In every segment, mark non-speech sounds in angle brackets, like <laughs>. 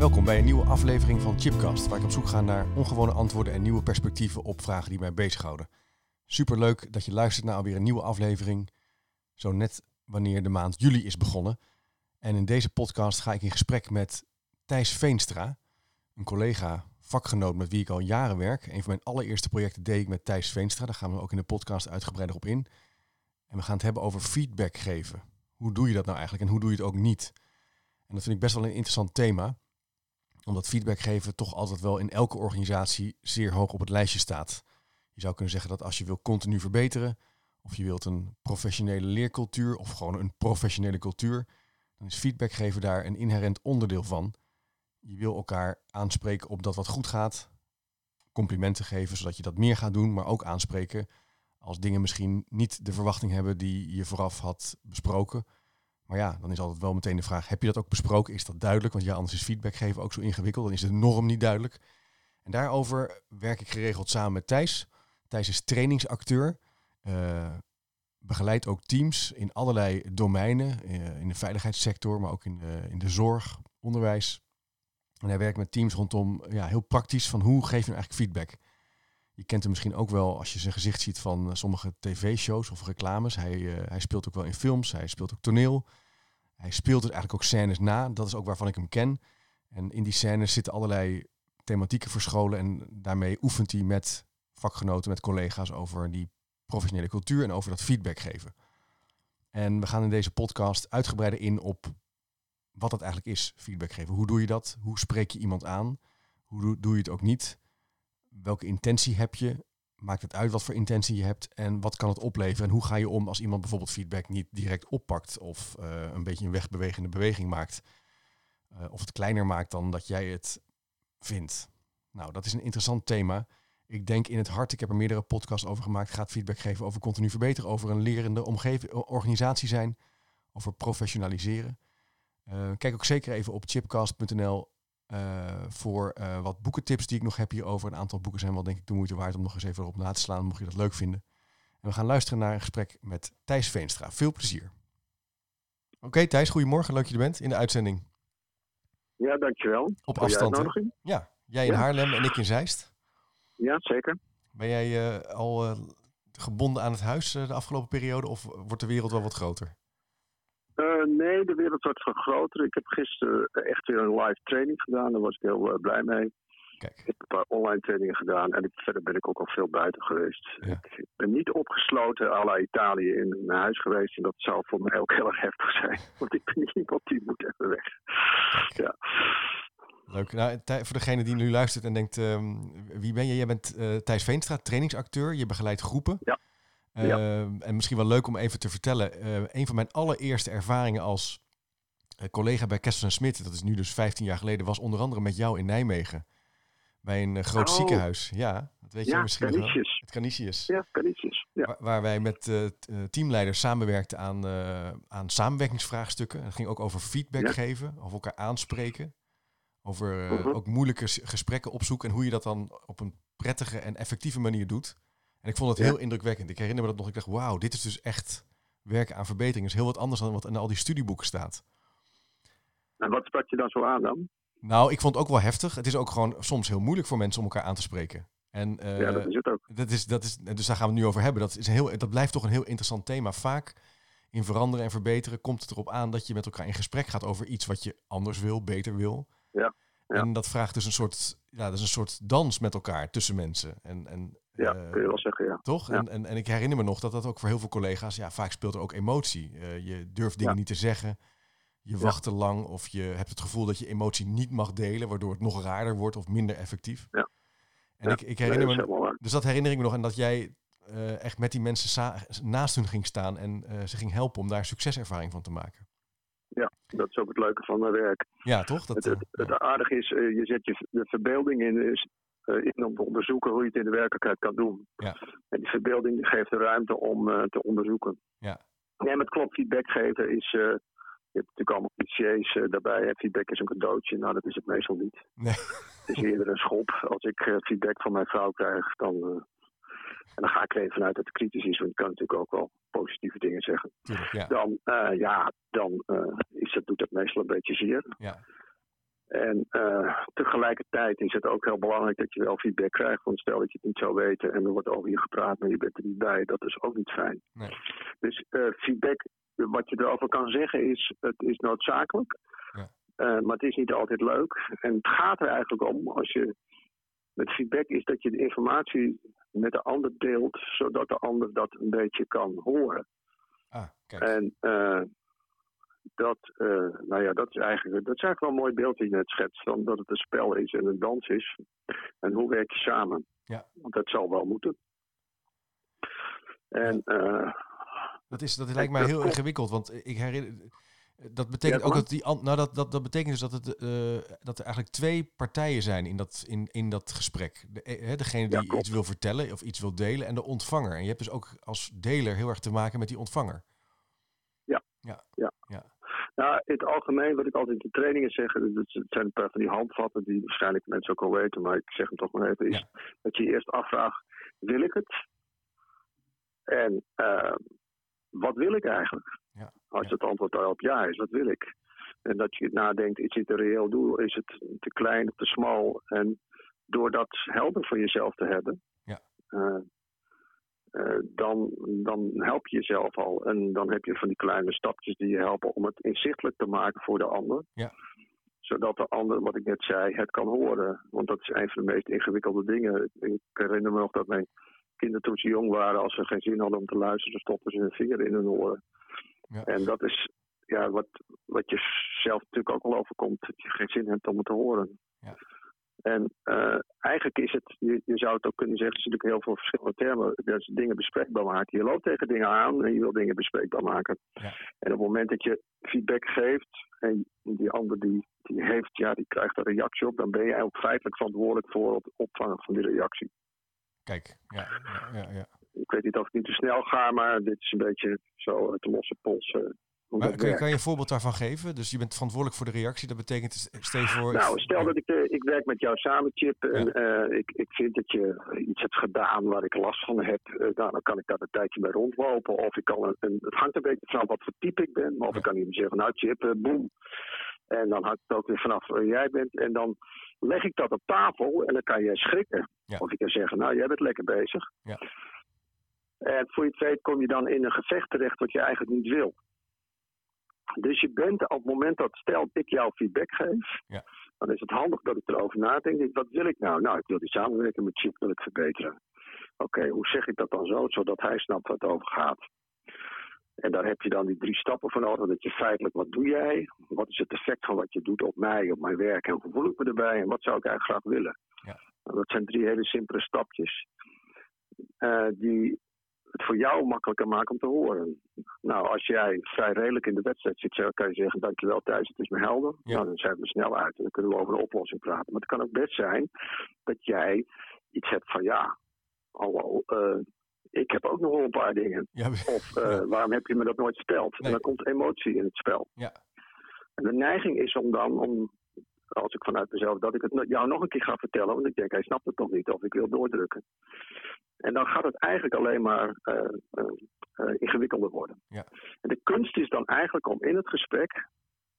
Welkom bij een nieuwe aflevering van Chipcast, waar ik op zoek ga naar ongewone antwoorden en nieuwe perspectieven op vragen die mij bezighouden. Superleuk dat je luistert naar alweer een nieuwe aflevering, zo net wanneer de maand juli is begonnen. En in deze podcast ga ik in gesprek met Thijs Veenstra, een collega, vakgenoot met wie ik al jaren werk. Een van mijn allereerste projecten deed ik met Thijs Veenstra, daar gaan we ook in de podcast uitgebreider op in. En we gaan het hebben over feedback geven. Hoe doe je dat nou eigenlijk en hoe doe je het ook niet? En dat vind ik best wel een interessant thema omdat feedback geven toch altijd wel in elke organisatie zeer hoog op het lijstje staat. Je zou kunnen zeggen dat als je wil continu verbeteren, of je wilt een professionele leercultuur of gewoon een professionele cultuur, dan is feedback geven daar een inherent onderdeel van. Je wil elkaar aanspreken op dat wat goed gaat, complimenten geven zodat je dat meer gaat doen, maar ook aanspreken als dingen misschien niet de verwachting hebben die je vooraf had besproken. Maar ja, dan is altijd wel meteen de vraag, heb je dat ook besproken? Is dat duidelijk? Want ja, anders is feedback geven ook zo ingewikkeld. Dan is de norm niet duidelijk. En daarover werk ik geregeld samen met Thijs. Thijs is trainingsacteur. Uh, begeleidt ook teams in allerlei domeinen. Uh, in de veiligheidssector, maar ook in de, in de zorg, onderwijs. En hij werkt met teams rondom ja, heel praktisch van hoe geef je nou eigenlijk feedback. Je kent hem misschien ook wel als je zijn gezicht ziet van sommige tv-shows of reclames. Hij, uh, hij speelt ook wel in films, hij speelt ook toneel. Hij speelt dus eigenlijk ook scènes na. Dat is ook waarvan ik hem ken. En in die scènes zitten allerlei thematieken verscholen. En daarmee oefent hij met vakgenoten, met collega's over die professionele cultuur en over dat feedback geven. En we gaan in deze podcast uitgebreider in op wat dat eigenlijk is, feedback geven. Hoe doe je dat? Hoe spreek je iemand aan? Hoe doe, je het ook niet? Welke intentie heb je? Maakt het uit wat voor intentie je hebt en wat kan het opleveren? En hoe ga je om als iemand bijvoorbeeld feedback niet direct oppakt of uh, een beetje een wegbewegende beweging maakt? Uh, of het kleiner maakt dan dat jij het vindt. Nou, dat is een interessant thema. Ik denk in het hart, ik heb er meerdere podcasts over gemaakt, gaat feedback geven over continu verbeteren, over een lerende omgeving, organisatie zijn, over professionaliseren. Uh, kijk ook zeker even op chipcast.nl uh, voor uh, wat boekentips die ik nog heb hierover. Een aantal boeken zijn wel denk ik de moeite waard om nog eens even op na te slaan, mocht je dat leuk vinden. En we gaan luisteren naar een gesprek met Thijs Veenstra. Veel plezier. Oké okay, Thijs, goedemorgen. Leuk dat je er bent in de uitzending. Ja, dankjewel. Op afstand. Ja, jij in ja. Haarlem en ik in Zeist. Ja, zeker. Ben jij al gebonden aan het huis de afgelopen periode of wordt de wereld wel wat groter? Uh, nee, de wereld wordt vergroter. Ik heb gisteren echt weer een live training gedaan. Daar was ik heel uh, blij mee. Kijk. Ik heb een paar online trainingen gedaan en ik, verder ben ik ook al veel buiten geweest. Ja. Ik ben niet opgesloten à la Italië in mijn huis geweest. En dat zou voor mij ook heel erg heftig zijn. <laughs> Want ik ben niet iemand die moet even weg. Ja. Leuk. Nou, voor degene die nu luistert en denkt, um, wie ben je? Jij bent uh, Thijs Veenstra, trainingsacteur. Je begeleidt groepen. Ja. Ja. En misschien wel leuk om even te vertellen. Uh, een van mijn allereerste ervaringen als uh, collega bij Kessel Smit, dat is nu dus 15 jaar geleden, was onder andere met jou in Nijmegen. Bij een groot oh. ziekenhuis. Ja, dat weet ja, je misschien wel. Het Canisius. Ja, Canisius. Ja. Waar, waar, wij met teamleiders samenwerkten aan, aan samenwerkingsvraagstukken. Het ging ook over feedback Ja. geven, over elkaar aanspreken. Over Mhm. ook moeilijke gesprekken opzoeken en hoe je dat dan op een prettige en effectieve manier doet. En ik vond het Ja. heel indrukwekkend. Ik herinner me dat nog. Ik dacht, wauw, dit is dus echt werken aan verbetering. Dat is heel wat anders dan wat in al die studieboeken staat. En wat sprak je dan zo aan dan? Nou, ik vond het ook wel heftig. Het is ook gewoon soms heel moeilijk voor mensen om elkaar aan te spreken. En eh, ja, dat is het ook. dat is, dat is, dus daar gaan we het nu over hebben. Dat, is een heel, dat blijft toch een heel interessant thema. Vaak in veranderen en verbeteren komt het erop aan dat je met elkaar in gesprek gaat over iets wat je anders wil, beter wil. Ja, ja. En dat vraagt dus een soort, ja, dat is een soort dans met elkaar tussen mensen. En, en, Ja, eh, kun je wel zeggen, ja. toch? Ja. En, en, en ik herinner me nog dat dat ook voor heel veel collega's, ja, vaak speelt er ook emotie. Eh, je durft dingen Ja. niet te zeggen. Je wacht te lang of je hebt het gevoel dat je emotie niet mag delen, waardoor het nog raarder wordt of minder effectief. Ja. En ik, ik Nee, herinner dat me, dus dat herinner ik me nog. En dat jij eh, echt met die mensen naast hun ging staan en uh, ze ging helpen om daar succeservaring van te maken. Ja, dat is ook het leuke van mijn werk. Ja, toch? Dat, het, het, aardige is, je zet je de verbeelding in, is, in om te onderzoeken hoe je het in de werkelijkheid kan doen. Ja. En die verbeelding geeft de ruimte om te onderzoeken. Ja. En met klopt feedback geven is, je hebt natuurlijk allemaal clichés uh, daarbij. Feedback is een cadeautje. Nou, dat is het meestal niet. Nee. Het is eerder een schop. Als ik uh, feedback van mijn vrouw krijg, dan, uh, en dan ga ik er even vanuit dat het kritisch is. Want ik kan natuurlijk ook wel positieve dingen zeggen. Ja. Dan, ja, dan is dat, doet dat meestal een beetje zeer. Ja. En tegelijkertijd is het ook heel belangrijk dat je wel feedback krijgt. Want stel dat je het niet zou weten en er wordt over je gepraat, maar je bent er niet bij. Dat is ook niet fijn. Nee. Dus feedback wat je erover kan zeggen is, het is noodzakelijk. Ja. Uh, maar het is niet altijd leuk. En het gaat er eigenlijk om, als je met feedback is dat je de informatie met de ander deelt, zodat de ander dat een beetje kan horen. Ah, kijk. En dat, uh, nou ja, dat is eigenlijk, dat is eigenlijk wel een mooi beeld die je net schetst, dat het een spel is en een dans is. En hoe werk je samen? Ja. Want dat zal wel moeten. En uh, dat, is, dat lijkt mij heel ingewikkeld, want ik herinner... Dat betekent ook dat die. Nou, dat, dat, dat betekent dus dat, het, uh, dat er eigenlijk twee partijen zijn in dat, in, in dat gesprek. De, hè, degene die ja, iets wil vertellen of iets wil delen en de ontvanger. En je hebt dus ook als deler heel erg te maken met die ontvanger. Ja. Ja. ja. Nou, in het algemeen, wat ik altijd in trainingen zeg, dat zijn een paar van die handvatten die waarschijnlijk mensen ook al weten, maar ik zeg hem toch maar even, is Ja. dat je eerst afvraagt, wil ik het? En uh, wat wil ik eigenlijk? Ja. Als het antwoord daarop ja is, wat wil ik? En dat je nadenkt, is dit een reëel doel? Is het te klein of te smal? En door dat helder voor jezelf te hebben, Ja. eh, eh, dan, dan help je jezelf al. En dan heb je van die kleine stapjes die je helpen om het inzichtelijk te maken voor de ander. Ja. Zodat de ander, wat ik net zei, het kan horen. Want dat is een van de meest ingewikkelde dingen. Ik herinner me nog dat mijn kinderen toen ze jong waren, als ze geen zin hadden om te luisteren, stopten ze hun vinger in hun oren. Ja. En dat is ja, wat, wat je zelf natuurlijk ook wel overkomt, dat je geen zin hebt om het te horen. Ja. En uh, eigenlijk is het, je, je, zou het ook kunnen zeggen, er zijn natuurlijk heel veel verschillende termen, dat ze dingen bespreekbaar maken. Je loopt tegen dingen aan en je wil dingen bespreekbaar maken. Ja. En op het moment dat je feedback geeft en die ander die, die heeft, ja, die krijgt een reactie op, dan ben jij ook feitelijk verantwoordelijk voor het opvangen van die reactie. Kijk, ja, ja, ja. ja. Ik weet niet of ik niet te snel ga, maar dit is een beetje zo de losse pols. Maar kan, je, kan je een voorbeeld daarvan geven? Dus je bent verantwoordelijk voor de reactie. Dat betekent, stel je voor... Nou, stel dat ik, uh, ik werk met jou samen, Chip. En Ja. uh, ik, ik vind dat je iets hebt gedaan waar ik last van heb. Uh, nou, dan kan ik daar een tijdje mee rondlopen. Of ik kan, een, een, het hangt een beetje vanaf wat voor type ik ben. Maar of Ja. ik kan iemand zeggen, nou Chip, boem. En dan hangt het ook weer vanaf waar jij bent. En dan leg ik dat op tafel en dan kan jij schrikken. Ja. Of ik kan zeggen, nou jij bent lekker bezig. Ja. En voor je het weet kom je dan in een gevecht terecht wat je eigenlijk niet wil. Dus je bent op het moment dat, stel ik jou feedback geef, Ja. dan is het handig dat ik erover nadenk. Wat wil ik nou? Nou, ik wil die samenwerking met Chip wil ik verbeteren. Oké, hoe zeg ik dat dan zo, zodat hij snapt waar het over gaat? En daar heb je dan die drie stappen voor nodig. Dat je feitelijk, wat doe jij? Wat is het effect van wat je doet op mij, op mijn werk? En hoe voel ik me erbij? En wat zou ik eigenlijk graag willen? Ja. Nou, dat zijn drie hele simpele stapjes. eh, die het voor jou makkelijker maken om te horen. Nou, als jij vrij redelijk in de wedstrijd zit, kan je zeggen: Dankjewel, Thijs, het is me helder. Ja. Nou, dan zijn we snel uit en dan kunnen we over een oplossing praten. Maar het kan ook best zijn dat jij iets hebt van: Ja, hallo, eh, ik heb ook nog wel een paar dingen. Ja, Of eh, <laughs> waarom heb je me dat nooit verteld? Nee. En dan komt emotie in het spel. Ja. En de neiging is om dan, om, als ik vanuit mezelf, dat ik het jou nog een keer ga vertellen. Want ik denk, hij snapt het nog niet. Of ik wil doordrukken. En dan gaat het eigenlijk alleen maar eh, eh, eh, ingewikkelder worden. Ja. En de kunst is dan eigenlijk om in het gesprek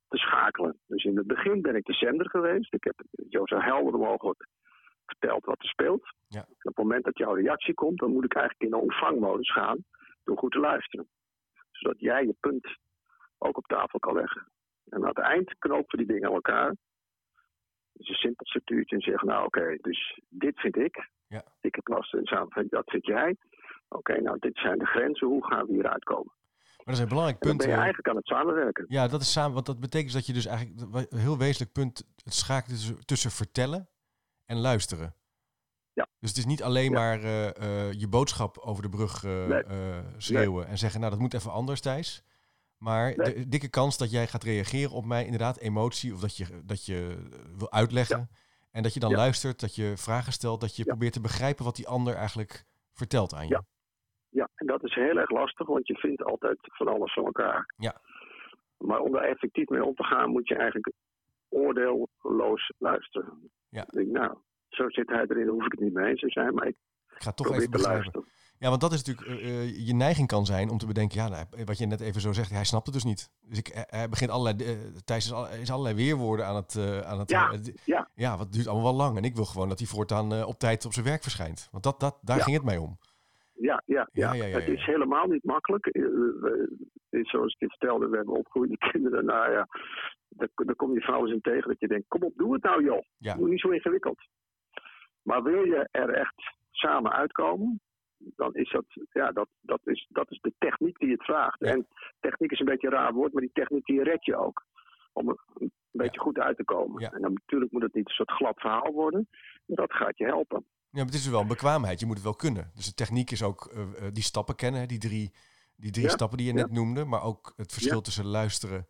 te schakelen. Dus in het begin ben ik de zender geweest. Ik heb jou zo helder mogelijk verteld wat er speelt. Ja. En op het moment dat jouw reactie komt, dan moet ik eigenlijk in de ontvangmodus gaan door goed te luisteren. Zodat jij je punt ook op tafel kan leggen. En aan het eind knopen we die dingen aan elkaar. Dus een simpel structuurtje en zeggen, nou oké, dus dit vind ik. Ja. Ik heb last samen, dat vind jij. Oké, nou dit zijn de grenzen, hoe gaan we hieruit komen? Maar dat is een belangrijk En dan punt. ben je eh, eigenlijk aan het samenwerken. Ja, dat is samen. Want dat betekent dus dat je dus eigenlijk een heel wezenlijk punt het schakelt tussen, tussen vertellen en luisteren. Ja. Dus het is niet alleen Ja. maar eh, eh, je boodschap over de brug Nee. schreeuwen en zeggen, nou dat moet even anders Thijs. Maar Nee. de dikke kans dat jij gaat reageren op mij, inderdaad, emotie, of dat je, dat je wil uitleggen. En dat je dan Ja. luistert, dat je vragen stelt, dat je Ja. probeert te begrijpen wat die ander eigenlijk vertelt aan je. Ja. Ja, en dat is heel erg lastig, want je vindt altijd van alles van elkaar. Ja. Maar om daar effectief mee om te gaan, moet je eigenlijk oordeelloos luisteren. Ja. Ik denk, nou, zo zit hij erin, daar hoef ik het niet mee eens te zijn, maar ik Ik ga toch even begrijpen. luisteren. Ja, want dat is natuurlijk, eh, eh, je neiging kan zijn om te bedenken, ja, nou, wat je net even zo zegt, hij snapt het dus niet. Dus ik, hij- hij begint allerlei, eh, Thijs is, al, is allerlei weerwoorden aan het, eh, aan het Ja, eh, ja. ja, wat duurt allemaal wel lang. En ik wil gewoon dat hij voortaan eh, op tijd op zijn werk verschijnt. Want dat, dat, daar Ja. ging het mee om. Ja, ja, Ja, ja. het is helemaal niet makkelijk. Eh, eh, Zoals ik je vertelde, we hebben opgegroeide <laughs> kinderen. Nou ja, daar, daar kom je vrouwen in tegen dat je denkt, kom op, doe het nou joh. Ja. Doe niet zo ingewikkeld. Maar wil je er echt samen uitkomen, dan is dat, ja, dat, dat, is, dat is de techniek die het vraagt. En techniek is een beetje een raar woord, maar die techniek die red je ook. Om er een beetje goed uit te komen. En dan natuurlijk moet het niet een soort glad verhaal worden. Maar dat gaat je helpen. Ja, maar het is wel een bekwaamheid. Je moet het wel kunnen. Dus de techniek is ook eh, eh, die stappen kennen, die drie, die drie stappen die je net noemde. Maar ook het verschil tussen luisteren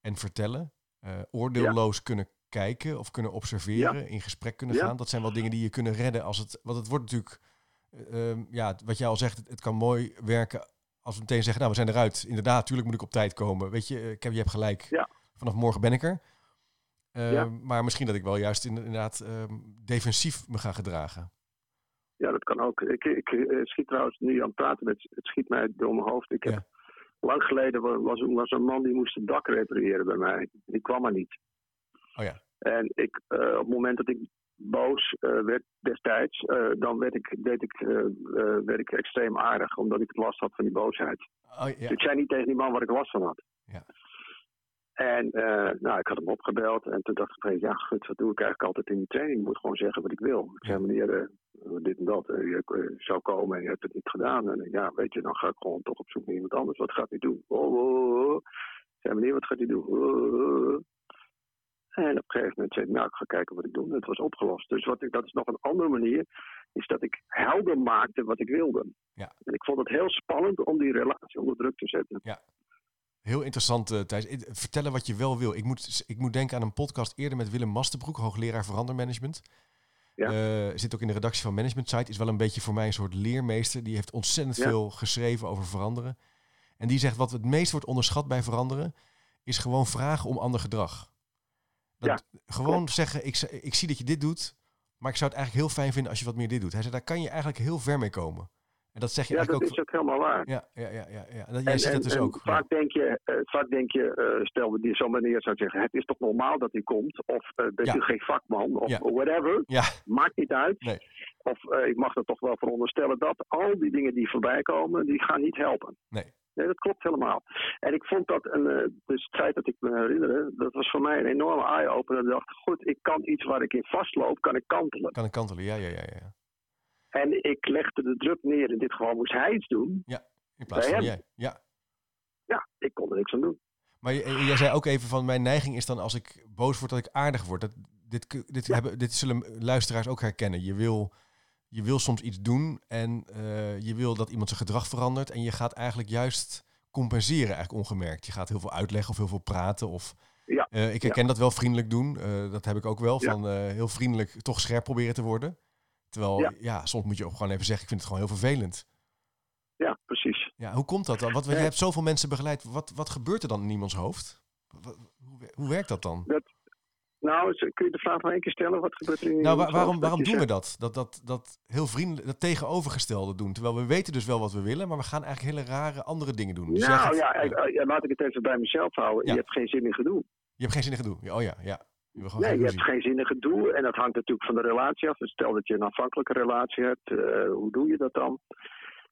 en vertellen. Eh, oordeelloos kunnen kijken of kunnen observeren, in gesprek kunnen Ja. gaan. Dat zijn wel dingen die je kunnen redden als het. Want het wordt natuurlijk. Eh, ehm, ja, wat jij al zegt, het, het kan mooi werken als we meteen zeggen, nou, we zijn eruit. Inderdaad, tuurlijk moet ik op tijd komen. Weet je, ik heb, je hebt gelijk. Ja. Vanaf morgen ben ik er. Eh, Ja. Maar misschien dat ik wel juist in- inderdaad ehm, defensief me ga gedragen. Ja, dat kan ook. Ik, ik eh, schiet trouwens nu aan het praten met, het schiet mij door mijn hoofd. Ik heb, Ja. Lang geleden wa- was, was een man die moest het dak repareren bij mij. Die kwam maar niet. Oh ja. En ik, eh, op het moment dat ik boos eh, werd destijds, eh, dan werd ik, deed ik, eh, werd ik extreem aardig, omdat ik last had van die boosheid. Oh, ja. Dus ik zei niet tegen die man waar ik last van had. Ja. En nou, ik had hem opgebeld en toen dacht ik, ja, goed, wat doe ik eigenlijk altijd in die training? Ik moet gewoon zeggen wat ik wil. Ik zei, meneer, dit en dat, je zou komen en je hebt het niet gedaan. En ja, weet je, dan ga ik gewoon toch op zoek naar iemand anders. Wat gaat hij doen? Oh, oh, oh. Ik zei, meneer, wat gaat hij doen? En op een gegeven moment zei ik, nou, ik ga kijken wat ik doe. En het was opgelost. Dus wat ik, dat is nog een andere manier, is dat ik helder maakte wat ik wilde. Ja. En ik vond het heel spannend om die relatie onder druk te zetten. Heel interessant, eh, Thijs. Eh, Vertellen wat je wel wil. Ik moet, ik moet denken aan een podcast eerder met Willem Mastenbroek, hoogleraar verandermanagement. Ja. Eh, zit ook in de redactie van Management Site. Is wel een beetje voor mij een soort leermeester. Die heeft ontzettend Ja. veel geschreven over veranderen. En die zegt wat het meest wordt onderschat bij veranderen, is gewoon vragen om ander gedrag. Dat, gewoon klopt. zeggen, ik, ik zie dat je dit doet, maar ik zou het eigenlijk heel fijn vinden als je wat meer dit doet. Hij zei, daar kan je eigenlijk heel ver mee komen. En dat zeg je Ja, dat is ook. helemaal waar. Ja, ja, ja, ja, ja. En jij En, dat dus en ook. Ja. Vaak denk je, eh, vaak denk je eh, stel dat die zo'n meneer zou zeggen: Het is toch normaal dat hij komt? Of eh bent Ja. u geen vakman? Of Ja. whatever. Ja. Maakt niet uit. Nee. Of eh, ik mag er toch wel veronderstellen dat al die dingen die voorbij komen, die gaan niet helpen. Nee. Nee, dat klopt helemaal. En ik vond dat, een, eh, dus het feit dat ik me herinner, dat was voor mij een enorme eye-opener. Ik dacht, goed, ik kan iets waar ik in vastloop, kan ik kantelen. Kan een kantelen, ja, ja, ja, ja. En ik legde de druk neer. In dit geval moest hij iets doen. In plaats van hem. jij. Ja. Ja, ik kon er niks aan doen. Maar je- jij zei ook even van mijn neiging is dan als ik boos word dat ik aardig word. Dat, dit, dit, Ja. hebben, dit zullen luisteraars ook herkennen. Je wil, je wil soms iets doen en eh, je wil dat iemand zijn gedrag verandert. En je gaat eigenlijk juist compenseren, eigenlijk ongemerkt. Je gaat heel veel uitleggen of heel veel praten. Of, Ja. Eh, ik herken dat wel vriendelijk doen. Eh, dat heb ik ook wel. Ja. Van heel vriendelijk toch scherp proberen te worden. Terwijl, ja. Ja. soms moet je ook gewoon even zeggen, ik vind het gewoon heel vervelend. Ja, precies. Ja, hoe komt dat dan? Want je hebt zoveel mensen begeleid. Wat, wat gebeurt er dan in iemands hoofd? Hoe, hoe werkt dat dan? Nou, kun je de vraag nog één keer stellen? Wat gebeurt er in Nou, waarom, waarom doen we dat? Dat, dat? dat heel vriendelijk, dat tegenovergestelde doen. Terwijl we weten dus wel wat we willen, maar we gaan eigenlijk hele rare andere dingen doen. Dus Nou gaat- ja, eh, ja, laat ik het even bij mezelf houden. Ja. Je hebt geen zin in gedoe. Je hebt geen zin in gedoe. Oh ja, ja. Je Nee, je hebt geen zin in gedoe. En dat hangt natuurlijk van de relatie af. Dus stel dat je een afhankelijke relatie hebt. eh, hoe doe je dat dan?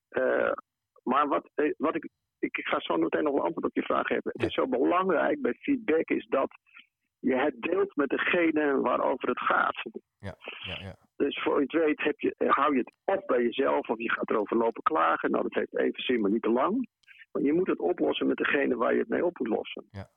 Eh, maar wat, wat ik, ik... Ik ga zo meteen nog een antwoord op je vraag geven. Het is zo belangrijk bij feedback is dat je het deelt met degene waarover het gaat. Ja, ja. Dus voor je het weet heb je, hou je het op bij jezelf of je gaat erover lopen klagen. Nou, dat heeft even zin, maar niet te lang. Want je moet het oplossen met degene waar je het mee op moet lossen. Ja.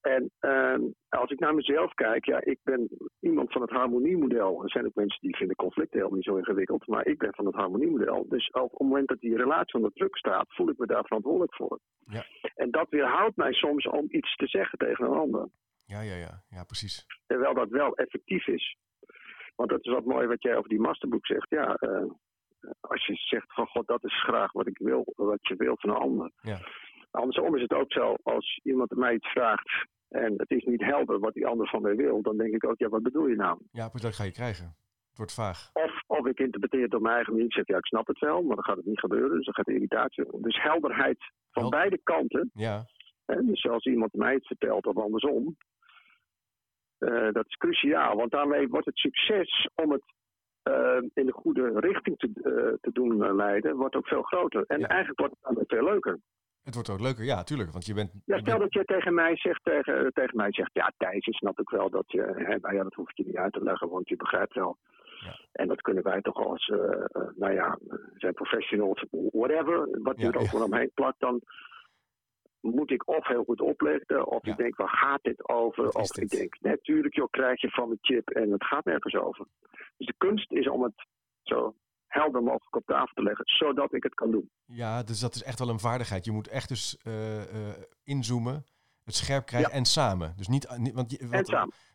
En ehm, als ik naar mezelf kijk, ja, ik ben iemand van het harmoniemodel. Er zijn ook mensen die vinden conflicten helemaal niet zo ingewikkeld, maar ik ben van het harmoniemodel. Dus op het moment dat die relatie onder druk staat, voel ik me daar verantwoordelijk voor. Ja. En dat weerhoudt mij soms om iets te zeggen tegen een ander. Ja, ja, ja, ja, precies. Terwijl dat wel effectief is. Want dat is wat mooi wat jij over die masterboek zegt. Ja, eh, als je zegt van god, dat is graag wat ik wil, wat je wilt van een ander. Ja. Andersom is het ook zo, als iemand mij iets vraagt en het is niet helder wat die ander van mij wil, dan denk ik ook, ja, wat bedoel je nou? Ja, dat ga je krijgen. Het wordt vaag. Of, of ik interpreteer het op mijn eigen manier. Ik zeg, ja, ik snap het wel, maar dan gaat het niet gebeuren. Dus dan gaat de irritatie. Dus helderheid van Helder. beide kanten. Ja, dus als iemand mij het vertelt of andersom. Eh, dat is cruciaal, want daarmee wordt het succes om het eh, in de goede richting te, eh, te doen leiden, wordt ook veel groter. En Ja. eigenlijk wordt het dan veel leuker. het wordt ook leuker. Ja, tuurlijk. Want je bent... Ja, stel dat je tegen mij zegt, tegen, tegen mij zegt, ja Thijs, snap ik wel dat je, hè, nou ja, dat hoef ik je niet uit te leggen, want je begrijpt wel. Ja. En dat kunnen wij toch als, nou ja, zijn professionals, whatever, wat je er ook omheen plakt, dan moet ik of heel goed opletten, of Ja. ik denk, waar gaat dit over? Of ik denk, natuurlijk joh, krijg je van de chip en het gaat nergens over. Dus de kunst is om het zo helder mogelijk op tafel te leggen, zodat ik het kan doen. Ja, dus dat is echt wel een vaardigheid. Je moet echt dus eh, eh, inzoomen, het scherp krijgen en samen. Dus niet, niet- want je, wat.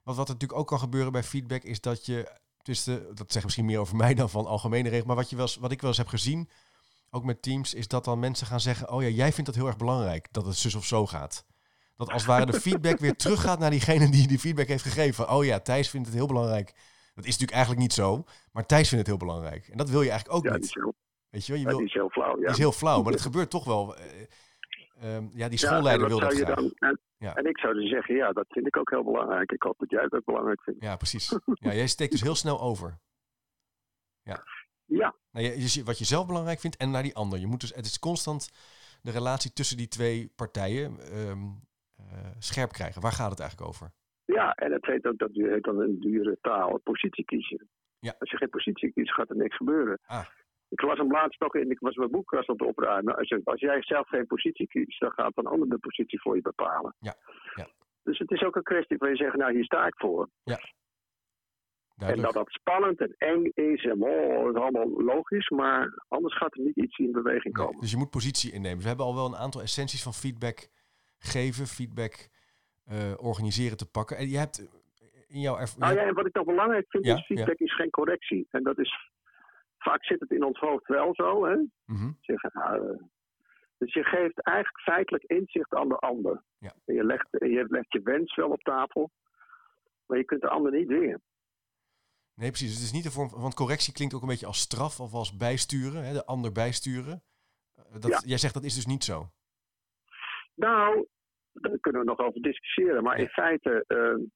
Wat, wat natuurlijk ook kan gebeuren bij feedback is dat je, de, dat zegt misschien meer over mij dan van algemene regels, maar wat, je wel wat ik wel eens heb gezien, ook met teams, is dat dan mensen gaan zeggen, oh ja, jij vindt dat heel erg belangrijk, dat het zus of zo gaat. Dat als het ware de feedback weer <laughs> teruggaat naar diegene die die feedback heeft gegeven. Oh ja, Thijs vindt het heel belangrijk. Dat is natuurlijk eigenlijk niet zo, maar Thijs vindt het heel belangrijk. En dat wil je eigenlijk ook Ja, niet. is heel, Weet je wel, je ja, wil, is heel flauw. Ja. die is heel flauw, maar dat gebeurt toch wel. eh, ehm, ja, die Ja, schoolleider wil dat graag. dan- en, Ja. en ik zou dus zeggen, ja, dat vind ik ook heel belangrijk. Ik hoop dat jij het ook belangrijk vindt. Ja, precies. <laughs> Ja, jij steekt dus heel snel over. Ja, Nou, je, je ziet wat je zelf belangrijk vindt en naar die ander. Je moet dus, het is constant de relatie tussen die twee partijen ehm, eh, scherp krijgen. Waar gaat het eigenlijk over? ja en het heet ook dat heet dan een dure taal, positie kiezen. Ja. Als je geen positie kiest, gaat er niks gebeuren. Ah. Ik las een laatst nog in, ik was mijn boekkast aan het opruimen. Als, je, als jij zelf geen positie kiest, dan gaat een ander de positie voor je bepalen. Ja, ja. Dus het is ook een kwestie van je zeggen, nou hier sta ik voor. En Duidelijk. dat dat spannend en eng is en oh, is allemaal logisch, maar anders gaat er niet iets in beweging Nee, komen. dus je moet positie innemen. We hebben al wel een aantal essenties van feedback geven, feedback eh, organiseren te pakken. En je hebt eh, in jouw ervaring. Nou ja, en wat ik nog belangrijk vind Ja, is feedback is geen correctie. En dat is, vaak zit het in ons hoofd wel zo, hè. Mhm. Zeggen, nou, eh, dus je geeft eigenlijk feitelijk inzicht aan de ander. Ja. En je, legt, en je legt je wens wel op tafel, maar je kunt de ander niet dwingen. Nee, precies. Het is niet een vorm. Want correctie klinkt ook een beetje als straf of als bijsturen, hè, de ander bijsturen. Eh, Dat, Ja. Jij zegt dat is dus niet zo. Nou, daar kunnen we nog over discussiëren. Maar Ja. in feite, eh,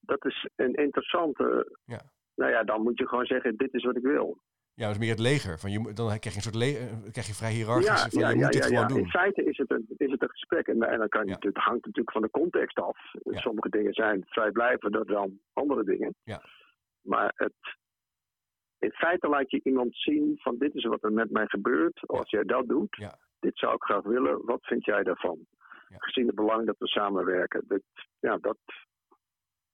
dat is een interessante. Ja. Nou ja, dan moet je gewoon zeggen: dit is wat ik wil. Ja, dat is meer het leger. Van je, dan krijg je een soort le eh, krijg je vrij hiërarchisch. van je moet dit gewoon doen. In feite is het een, is het een gesprek. En, en dan kan je, Ja. het hangt natuurlijk van de context af. Ja. Sommige dingen zijn vrijblijvender dan andere dingen. Ja. Maar het, in feite laat je iemand zien: van dit is wat er met mij gebeurt. Als jij dat doet, Ja. dit zou ik graag willen. Wat vind jij daarvan? Ja. Gezien het belang dat we samenwerken. Dat, ja, dat,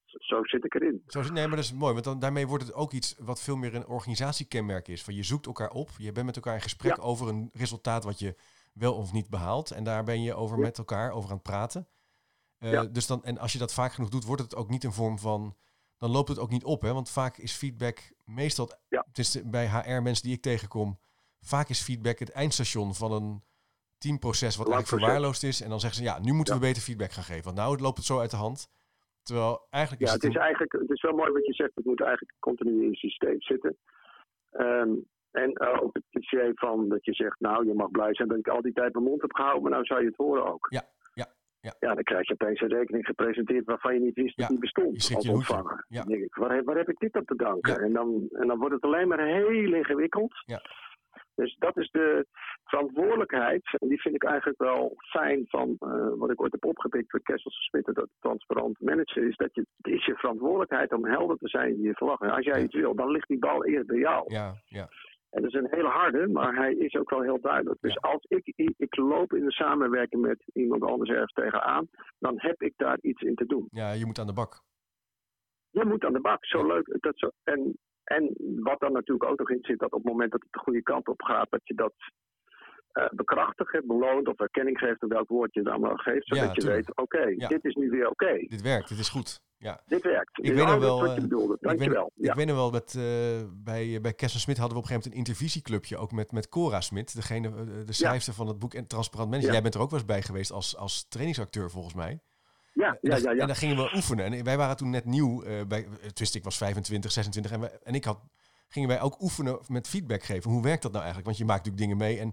zo zit ik erin. Zo, nee, maar dat is mooi, want dan, daarmee wordt het ook iets wat veel meer een organisatiekenmerk is. Van je zoekt elkaar op, je bent met elkaar in gesprek Ja. over een resultaat wat je wel of niet behaalt. En daar ben je over met elkaar over aan het praten. Eh, dus dan, en als je dat vaak genoeg doet, wordt het ook niet een vorm van. Dan loopt het ook niet op, hè? Want vaak is feedback meestal. Ja. Het is bij HR-mensen die ik tegenkom. Vaak is feedback het eindstation van een teamproces wat eigenlijk verwaarloosd is. En dan zeggen ze, ja, nu moeten Ja. we beter feedback gaan geven. Want nou het loopt het zo uit de hand. Terwijl eigenlijk Ja, is het het, is een- eigenlijk het is wel mooi wat je zegt. Het moet eigenlijk continu in je systeem zitten. Ehm, en eh, ook het cliché van dat je zegt, nou, je mag blij zijn dat ik al die tijd mijn mond heb gehouden, maar nou zou je het horen ook. Ja, ja, ja. Dan krijg je opeens een rekening gepresenteerd waarvan je niet wist dat Ja, die bestond je hoedje. ontvanger. Ja. Dan denk ik, waar, heb- waar heb ik dit op te danken? En, dan, en dan wordt het alleen maar heel ingewikkeld. Ja. Dus dat is de verantwoordelijkheid. En die vind ik eigenlijk wel fijn van eh, wat ik ooit heb opgepikt bij Kessels Smit, dat transparant manager, is dat je, het is je verantwoordelijkheid om helder te zijn in je verwacht. En als jij iets wil, dan ligt die bal eerst bij jou. Ja, ja. En dat is een hele harde, maar hij is ook wel heel duidelijk. Dus als ik, ik loop in de samenwerking met iemand anders ergens tegenaan, dan heb ik daar iets in te doen. Ja, je moet aan de bak. Je moet aan de bak, zo leuk. Dat zo, en, en wat dan natuurlijk ook nog in zit, dat op het moment dat het de goede kant op gaat, dat je dat uh, bekrachtigt, beloont of erkenning geeft, of welk woord je dan maar geeft, zodat je weet, oké, dit is nu weer oké. Dit werkt, dit is goed. Ja. Dit werkt. Ik weet nog wel. Wat je eh, bedoelde. Dankjewel. Ik, ik weet nog wel, met, uh, bij, bij Kessen Smit hadden we op een gegeven moment een intervisieclubje, ook met, met Cora Smit, degene, de schrijfster van het boek Transparant Mensen. Jij bent er ook wel eens bij geweest als, als trainingsacteur volgens mij. Ja, ja, ja, ja. En dan gingen we oefenen. En wij waren toen net nieuw. Uh, bij, twist, ik was 25, 26. En, we, en ik had, gingen wij ook oefenen met feedback geven. Hoe werkt dat nou eigenlijk? Want je maakt natuurlijk dingen mee. En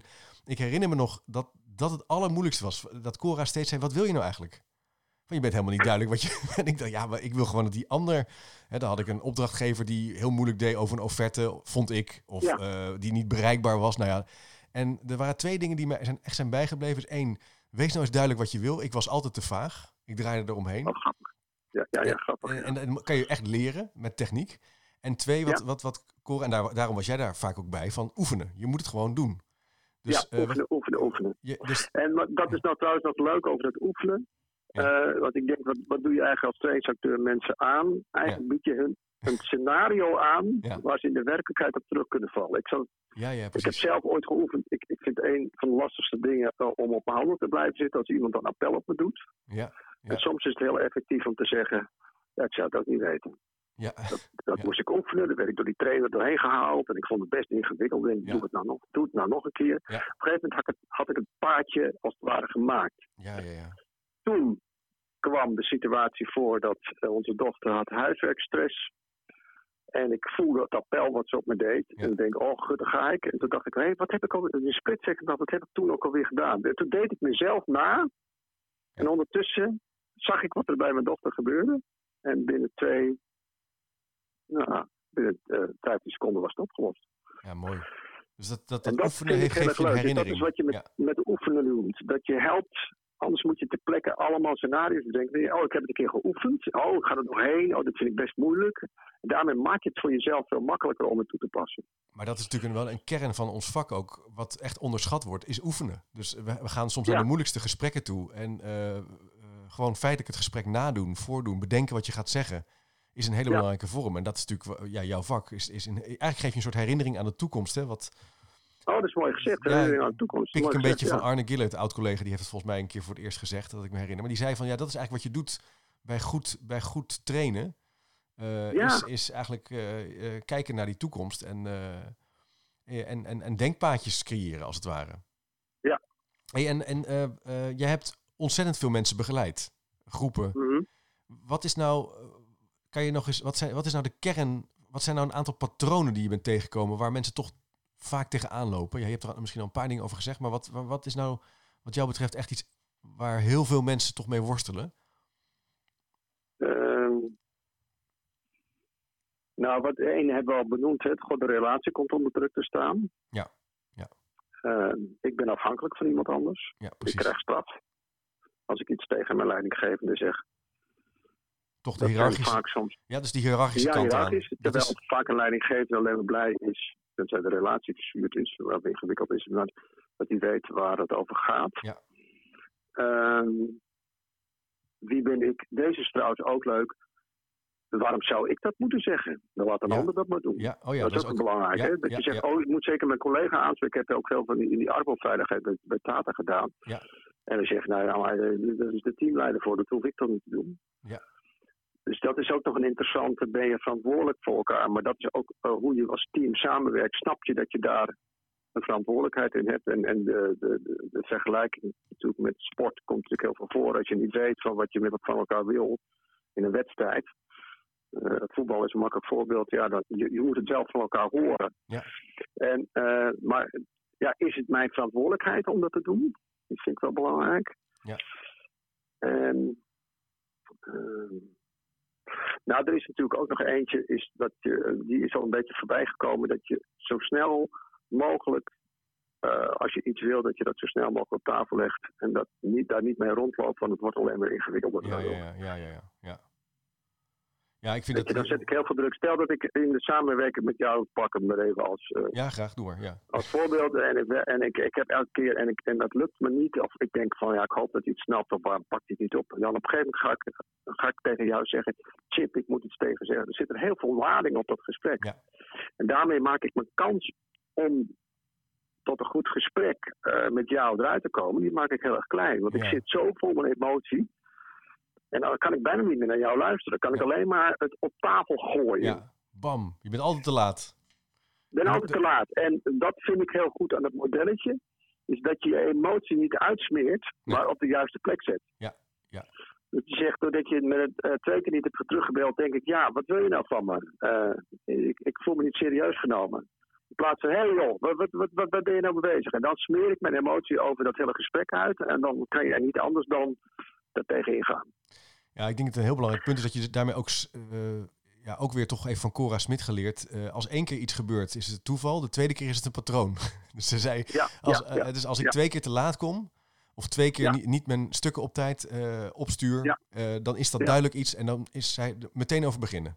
ik herinner me nog dat dat het allermoeilijkste was. Dat Cora steeds zei, wat wil je nou eigenlijk? Van, je bent helemaal niet duidelijk wat je... <laughs> en ik dacht, ja, maar ik wil gewoon dat die ander... Hè, dan had ik een opdrachtgever die heel moeilijk deed over een offerte, vond ik. Of ja. uh, die niet bereikbaar was. Nou ja. En er waren twee dingen die mij zijn, echt zijn bijgebleven. Is één, wees nou eens duidelijk wat je wil. Ik was altijd te vaag. Ik draaide eromheen. Oh, grappig. Ja, ja, ja, grappig. En, en, en, kan je echt leren met techniek. En twee, wat, ja. wat, wat Cora, en daar, daarom was jij daar vaak ook bij, van oefenen. Je moet het gewoon doen. Dus, ja, oefenen, uh, oefenen, oefenen. Je, dus, en dat is nou trouwens nog leuk over het oefenen. Ja. Uh, want ik denk, wat, wat doe je eigenlijk als trainingsacteur mensen aan? Eigenlijk bied je hun een scenario aan ja. waar ze in de werkelijkheid op terug kunnen vallen. Ik, zal, ja, ja, ik heb zelf ooit geoefend. Ik, ik vind een van de lastigste dingen uh, om op mijn handen te blijven zitten als iemand een appel op me doet. Ja, En soms is het heel effectief om te zeggen, ja, ik zou het ook niet weten. Ja. Dat, dat moest ik oefenen, daar werd ik door die trainer doorheen gehaald en ik vond het best ingewikkeld. En doe, het nou nog, doe het nou nog een keer. Op een gegeven moment had ik, het, had ik het paardje als het ware gemaakt. Ja, ja, ja. Toen kwam de situatie voor dat uh, onze dochter had huiswerkstress. En ik voelde het appel wat ze op me deed. Ja. En ik denk, oh, goed, daar ga ik. En toen dacht ik, hé, hey, wat heb ik al... In een split second, wat heb ik toen ook alweer gedaan? En toen deed ik mezelf na. En ondertussen zag ik wat er bij mijn dochter gebeurde. En binnen twee... Nou, binnen uh, 15 seconden was het opgelost. Ja, mooi. Dus dat, dat, dat, dat oefenen heeft, geeft je een herinnering. Dat is wat je met, ja. met oefenen doet. Dat je helpt Anders moet je ter plekke allemaal scenario's bedenken. Oh, ik heb het een keer geoefend. Oh, ik ga er doorheen. Oh, dat vind ik best moeilijk. En daarmee maak je het voor jezelf veel makkelijker om het toe te passen. Maar dat is natuurlijk wel een kern van ons vak ook. Wat echt onderschat wordt, is oefenen. Dus we, we gaan soms ja. naar de moeilijkste gesprekken toe. En uh, uh, gewoon feitelijk het gesprek nadoen, voordoen, bedenken wat je gaat zeggen. Is een hele ja. belangrijke vorm. En dat is natuurlijk ja, jouw vak. Is, is een, eigenlijk geef je een soort herinnering aan de toekomst. Hè, wat, Oh, dat is mooi gezegd. Ja, aan de toekomst. Pik ik een beetje ja. van Arne Gillert, oud-collega, die heeft het volgens mij een keer voor het eerst gezegd, dat ik me herinner. Maar die zei van, ja, dat is eigenlijk wat je doet bij goed, bij goed trainen. Uh, ja. is, is eigenlijk uh, uh, kijken naar die toekomst en, en, en, en denkpaadjes creëren, als het ware. Ja. Hey, en en jij hebt ontzettend veel mensen begeleid, groepen. Mm -hmm. Wat is nou, kan je nog eens, wat, zijn, wat is nou de kern, wat zijn nou een aantal patronen die je bent tegengekomen waar mensen toch vaak tegenaan lopen? Ja, je hebt er misschien al een paar dingen over gezegd, maar wat, wat is nou wat jou betreft echt iets waar heel veel mensen toch mee worstelen? Uh, nou, wat één hebben we al benoemd, het god de relatie komt onder druk te staan. Ja. ja. Uh, ik ben afhankelijk van iemand anders. Ja, ik krijg straf. Als ik iets tegen mijn leidinggevende zeg. Toch de hiërarchische... Vaak soms... Ja, dus die hiërarchische ja, kant aan. Terwijl is... vaak een leidinggevende alleen maar blij is tenzij de relatie verzuurd is, wat ingewikkeld is, dat hij weet waar het over gaat. Ja. Um, wie ben ik? Deze is trouwens ook leuk. Waarom zou ik dat moeten zeggen? Dan laat een ja. ander dat maar doen. Ja. Oh ja, dat, dat, is ook, ook belangrijk. Hè? Dat je zegt, oh, ik moet zeker mijn collega aanspreken. Ik heb ook veel van die, in die arbeidsveiligheid bij, bij Tata gedaan. Ja. En dan zeg je, nou ja, dat is de teamleider voor, dat hoef ik toch niet te doen. Ja. Dus dat is ook nog een interessante. Ben je verantwoordelijk voor elkaar? Maar dat is ook uh, hoe je als team samenwerkt. Snap je dat je daar een verantwoordelijkheid in hebt? En, en de, de, de, de vergelijking natuurlijk met sport komt natuurlijk heel veel voor. Als je niet weet van wat je met van elkaar wil in een wedstrijd. Uh, voetbal is een makkelijk voorbeeld. Ja, dat, je, je moet het zelf van elkaar horen. Ja. En, uh, maar ja, is het mijn verantwoordelijkheid om dat te doen? Dat vind ik wel belangrijk. Ja. En, uh, nou, er is natuurlijk ook nog eentje, is dat die is al een beetje voorbij gekomen, dat je zo snel mogelijk, uh, als je iets wil, dat je dat zo snel mogelijk op tafel legt en dat niet, daar niet mee rondloopt, want het wordt alleen maar ingewikkelder. Ja, ja, ja, ja, ja, ja. Ja, ik vind dat... dan zet ik heel veel druk. Stel dat ik in de samenwerking met jou, pak hem maar even als, eh, Ja, graag, maar. Ja. als voorbeeld. En, ik, en ik, ik heb elke keer, en, ik, en dat lukt me niet. Of ik denk van, ja, ik hoop dat hij het snapt. Of waarom pakt hij het niet op? En dan op een gegeven moment ga ik, ga ik tegen jou zeggen, Chip, ik moet iets tegen zeggen. Er zit er heel veel lading op dat gesprek. Ja. En daarmee maak ik mijn kans om tot een goed gesprek eh, met jou eruit te komen, die maak ik heel erg klein. Want ik zit zo vol met emotie. En dan kan ik bijna niet meer naar jou luisteren. Dan kan ik alleen maar het op tafel gooien. ja, bam. Je bent altijd te laat. Ik ben altijd te laat. En dat vind ik heel goed aan het modelletje. Is dat je je emotie niet uitsmeert, Nee. maar op de juiste plek zet. Ja, ja. Dat je zegt, doordat je me het eh, twee keer niet hebt teruggebeld, denk ik, ja, wat wil je nou van me? Eh, ik, ik voel me niet serieus genomen. In plaats van, hé hey joh, wat, wat, wat, ben je nou mee bezig? En dan smeer ik mijn emotie over dat hele gesprek uit. En dan kan je er niet anders dan er tegen ingaan. Ja, ik denk dat het een heel belangrijk punt is dat je daarmee ook, eh, ja, ook weer toch even van Cora Smit geleerd. eh, als één keer iets gebeurt, is het een toeval. De tweede keer is het een patroon. <laughs> dus ze zei, Ja, als, ja, ja. dus als ik twee keer te laat kom, of twee keer niet, niet mijn stukken op tijd opstuur, dan is dat duidelijk iets en dan is zij er meteen over beginnen.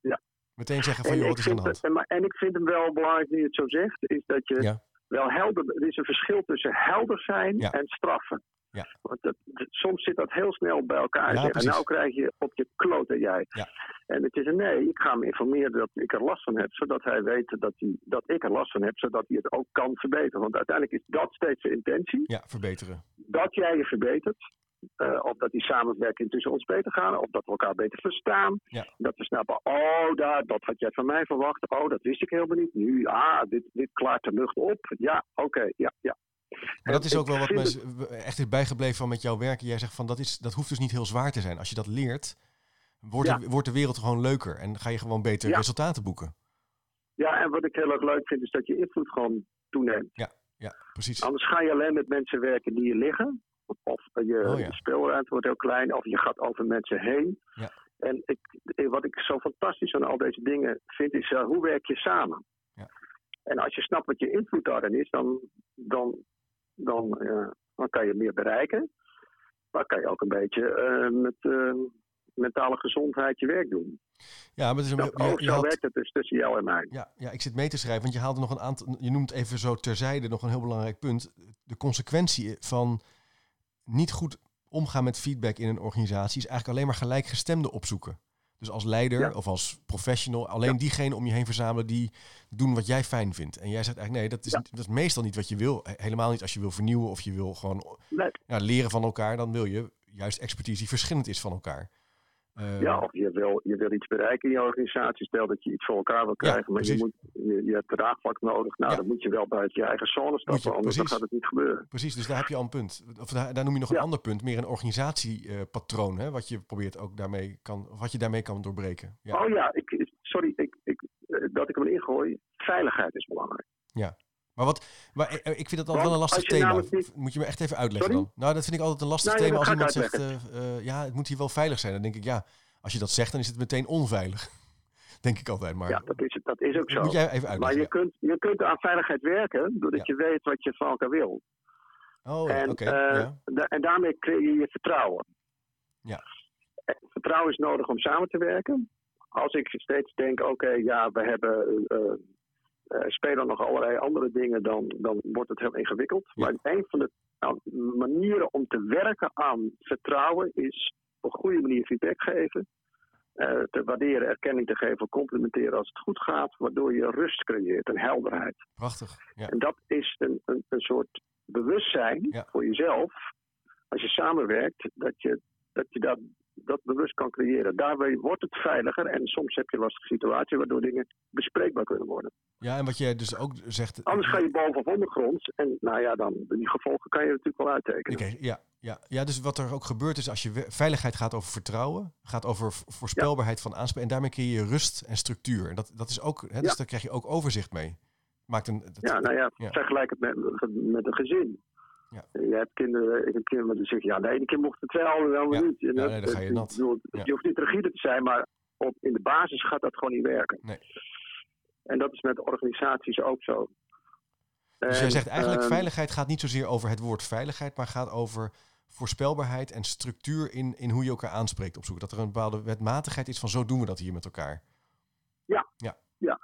Ja. Meteen zeggen van, joh, wat is aan de hand? en, maar- en ik vind hem wel belangrijk nu je het zo zegt, is dat je wel helder. Er is een verschil tussen helder zijn en straffen. Ja. Want dat, soms zit dat heel snel bij elkaar. Ja, en nou krijg je op je kloten jij. Ja. En het is een nee, ik ga hem informeren dat ik er last van heb, zodat hij weet dat, hij, dat ik er last van heb, zodat hij het ook kan verbeteren. Want uiteindelijk is dat steeds de intentie, Ja, verbeteren. dat jij je verbetert. eh, of dat die samenwerking tussen ons beter gaat, of dat we elkaar beter verstaan. Ja. Dat we snappen, oh, daar, dat had jij van mij verwacht. Oh, dat wist ik helemaal niet. Nu, ah, dit, dit klaart de lucht op. Ja, oké, ja, ja. Maar dat is ook wel wat me echt is bijgebleven van met jouw werken. Jij zegt van dat, is, dat hoeft dus niet heel zwaar te zijn. Als je dat leert, wordt, Ja. de, wordt de wereld gewoon leuker en ga je gewoon beter Ja. resultaten boeken. Ja, en wat ik heel erg leuk vind, is dat je invloed gewoon toeneemt. Ja, precies. Anders ga je alleen met mensen werken die je liggen. Of je, Oh ja. je speelruimte wordt heel klein, of je gaat over mensen heen. Ja. En ik, wat ik zo fantastisch aan al deze dingen vind, is eh, hoe werk je samen? Ja. En als je snapt wat je invloed daarin is, dan, dan, dan, dan kan je meer bereiken. Maar kan je ook een beetje eh, met eh, mentale gezondheid je werk doen. Ja, maar het is een, Dat, je- oh, je zo had- werkt het dus tussen jou en mij. ja, ja, ik zit mee te schrijven, want je haalde nog een aantal. Je noemt even zo terzijde nog een heel belangrijk punt. De consequentie van niet goed omgaan met feedback in een organisatie is eigenlijk alleen maar gelijkgestemde opzoeken. Dus als leider Ja. of als professional, alleen Ja. diegene om je heen verzamelen die doen wat jij fijn vindt. En jij zegt eigenlijk nee, dat is, Ja. dat is meestal niet wat je wil. He- Helemaal niet als je wil vernieuwen of je wil gewoon Nee. leren van elkaar. Dan wil je juist expertise die verschillend is van elkaar. Eh, Ja, of je wil, je wil iets bereiken in je organisatie. Stel dat je iets voor elkaar wil krijgen, maar je, moet, je, je hebt draagvlak nodig. Nou, Ja. dan moet je wel buiten je eigen zone stappen, je, anders dan gaat het niet gebeuren. Precies, dus daar heb je al een punt. Of daar, daar noem je nog een Ja. ander punt, meer een organisatiepatroon, hè, wat je probeert ook daarmee kan, of wat je daarmee kan doorbreken. Ja, Oh ja, ik, sorry ik, ik, eh, dat ik hem erin gooi. Veiligheid is belangrijk. Maar wat, maar eh, ik vind dat altijd wel een lastig thema. niet- Moet je me echt even uitleggen Sorry? dan? Nou, dat vind ik altijd een lastig Nou ja, thema als iemand zegt, eh, eh, ja, het moet hier wel veilig zijn. Dan denk ik, ja, als je dat zegt, dan is het meteen onveilig. <laughs> denk ik altijd, maar Ja, dat is, dat is ook dat zo. moet jij even Maar uitleggen. je kunt, je kunt aan veiligheid werken doordat je weet wat je van elkaar wil. Oh, en, eh, da- en daarmee creëer je je vertrouwen. Ja. En vertrouwen is nodig om samen te werken. Als ik steeds denk, oké, ja, we hebben, eh, eh, spelen nog allerlei andere dingen, dan, dan wordt het heel ingewikkeld. Ja. Maar een van de nou, manieren om te werken aan vertrouwen is op een goede manier feedback geven. eh, te waarderen, erkenning te geven, complimenteren als het goed gaat, waardoor je rust creëert en helderheid. Prachtig. Ja. En dat is een, een, een soort bewustzijn Ja. voor jezelf. Als je samenwerkt, dat je dat, je dat, dat bewust kan creëren. Daarbij wordt het veiliger en soms heb je lastige situaties waardoor dingen bespreekbaar kunnen worden. ja, en wat jij dus ook zegt... Anders ga je boven of ondergronds en nou ja, dan die gevolgen kan je natuurlijk wel uittekenen. Oké, ja, ja. ja, dus wat er ook gebeurt is als je veiligheid gaat over vertrouwen, gaat over voorspelbaarheid van aanspraak en daarmee creëer je rust en structuur. En dat, dat is ook, hè, dus Ja. daar krijg je ook overzicht mee. Maakt een, dat- Ja, nou ja, Ja. vergelijk het met, met een gezin. Ja. Je hebt kinderen, ik heb kinderen die zeggen, ja, de ene keer mocht het wel, Ja. niet. En Ja, nee, dan ga je nat. Je hoeft niet rigide te zijn, maar op, in de basis gaat dat gewoon niet werken. Nee. En dat is met organisaties ook zo. dus jij zegt eigenlijk ehm, veiligheid gaat niet zozeer over het woord veiligheid, maar gaat over voorspelbaarheid en structuur in, in hoe je elkaar aanspreekt op zoek. Dat er een bepaalde wetmatigheid is van zo doen we dat hier met elkaar.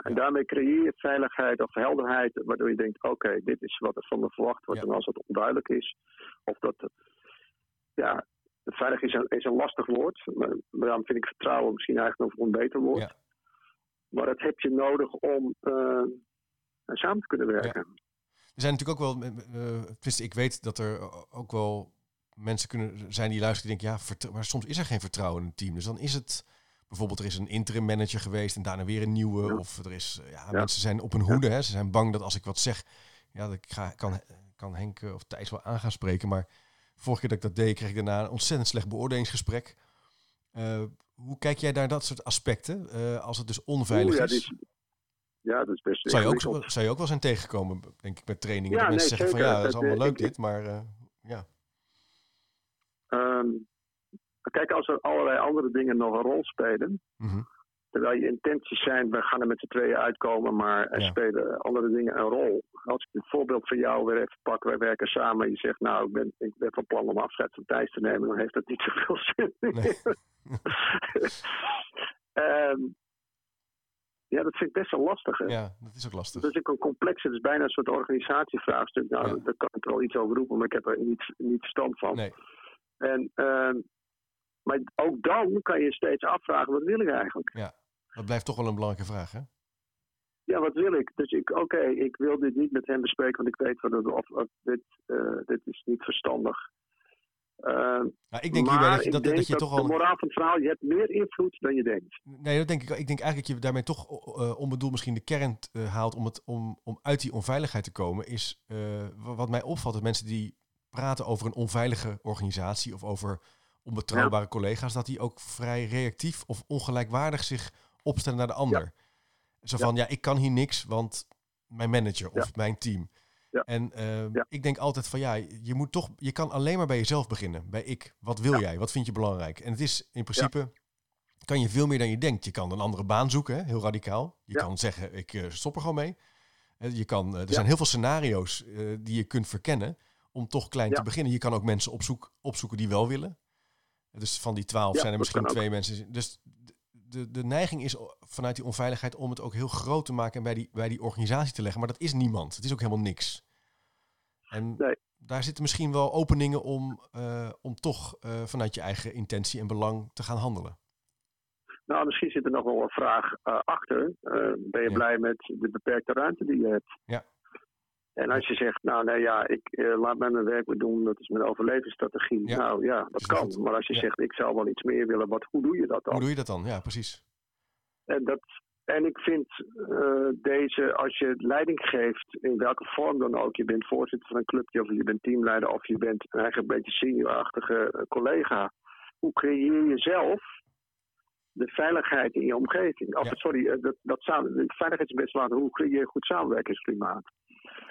En daarmee creëer je veiligheid of helderheid, waardoor je denkt, oké, dit is wat er van me verwacht wordt. En als het onduidelijk is, of dat, ja, veilig is een, is een lastig woord, maar daarom vind ik vertrouwen misschien eigenlijk nog een beter woord. Ja. Maar dat heb je nodig om eh, samen te kunnen werken. Er zijn natuurlijk ook wel, eh, eh, ik weet dat er ook wel mensen kunnen zijn die luisteren die denken, ja, maar soms is er geen vertrouwen in een team. Dus dan is het bijvoorbeeld, er is een interim manager geweest en daarna weer een nieuwe. Ja. Of er is, eh, ja, Ja. mensen zijn op hun hoede. Hè. Ze zijn bang dat als ik wat zeg, ja, dat ik ga, kan, kan Henk eh, of Thijs wel aan gaan spreken. Maar vorige keer dat ik dat deed, kreeg ik daarna een ontzettend slecht beoordelingsgesprek. Eh, hoe kijk jij naar dat soort aspecten? Als het dus onveilig ja, is, ja, dat is best zou je, ook, zou je ook wel zijn tegengekomen, denk ik, met trainingen. Ja, dat mensen zeggen van ja, dat is allemaal leuk ik- dit, maar ja. Ehm, kijk, als er allerlei andere dingen nog een rol spelen, Mhm. terwijl je intenties zijn, we gaan er met z'n tweeën uitkomen, maar er Ja. spelen andere dingen een rol. Als ik het voorbeeld van jou weer even pak, wij werken samen en je zegt, nou, ik ben, ik ben van plan om afscheid van Thijs te nemen, dan heeft dat niet zoveel zin. Nee. <laughs> Ehm, ja, dat vind ik best wel lastig. Hè? ja, dat is ook lastig. Dat is ook een complexe, het is bijna een soort organisatievraagstuk. Nou, Ja. daar kan ik wel iets over roepen, maar ik heb er niet, niet verstand van. Nee, En, ehm, maar ook dan kan je steeds afvragen, wat wil ik eigenlijk? dat blijft toch wel een belangrijke vraag, hè? Ja, wat wil ik? Dus ik, oké, ik wil dit niet met hem bespreken, want ik weet wat het, of, of dit, eh, dit is niet verstandig. Nou, ik denk maar hierbij dat je, dat, je toch al... de moraal van het verhaal, je hebt meer invloed dan je denkt. Nee, dat denk ik. Ik denk eigenlijk dat je daarmee toch eh onbedoeld misschien de kern haalt om, het, om, om uit die onveiligheid te komen. Is wa- wat mij opvalt, dat mensen die praten over een onveilige organisatie of over onbetrouwbare collega's, dat die ook vrij reactief of ongelijkwaardig zich opstellen naar de ander. Zo Ja. van, ja, ik kan hier niks, want mijn manager of mijn team. Ja. En eh, Ja. ik denk altijd van ja, je moet toch, je kan alleen maar bij jezelf beginnen. Bij ik. Wat wil jij? Wat vind je belangrijk? En het is in principe kan je veel meer dan je denkt. Je kan een andere baan zoeken, hè? heel radicaal. Je kan zeggen, ik eh, stop er gewoon mee. Eh, Je kan, eh, er zijn heel veel scenario's die je kunt verkennen om toch klein te beginnen. Je kan ook mensen opzoek, opzoeken die wel willen. Dus van die twaalf Ja, zijn er misschien twee mensen. Dus de, de, neiging is vanuit die onveiligheid om het ook heel groot te maken en bij die, bij die organisatie te leggen. Maar dat is niemand. Het is ook helemaal niks. En Nee. daar zitten misschien wel openingen om, eh, om toch eh, vanuit je eigen intentie en belang te gaan handelen. Nou, misschien zit er nog wel een vraag eh, achter. Ben je Ja. blij met de beperkte ruimte die je hebt? Ja. En als je zegt, nou nee, ja, ik eh, laat mij mijn werk weer doen, dat is mijn overlevingsstrategie. Ja. Nou ja, dat kan. Maar als je Ja. zegt, ik zou wel iets meer willen, wat, hoe doe je dat dan? Hoe doe je dat dan? Ja, precies. En, dat, en ik vind eh, deze, als je leiding geeft, in welke vorm dan ook, je bent voorzitter van een clubje of je bent teamleider of je bent eigenlijk een beetje seniorachtige eh, collega, hoe creëer je zelf de veiligheid in je omgeving? Of, Ja. Sorry, dat, dat samen, de veiligheid is best wel, hoe creëer je een goed samenwerkingsklimaat?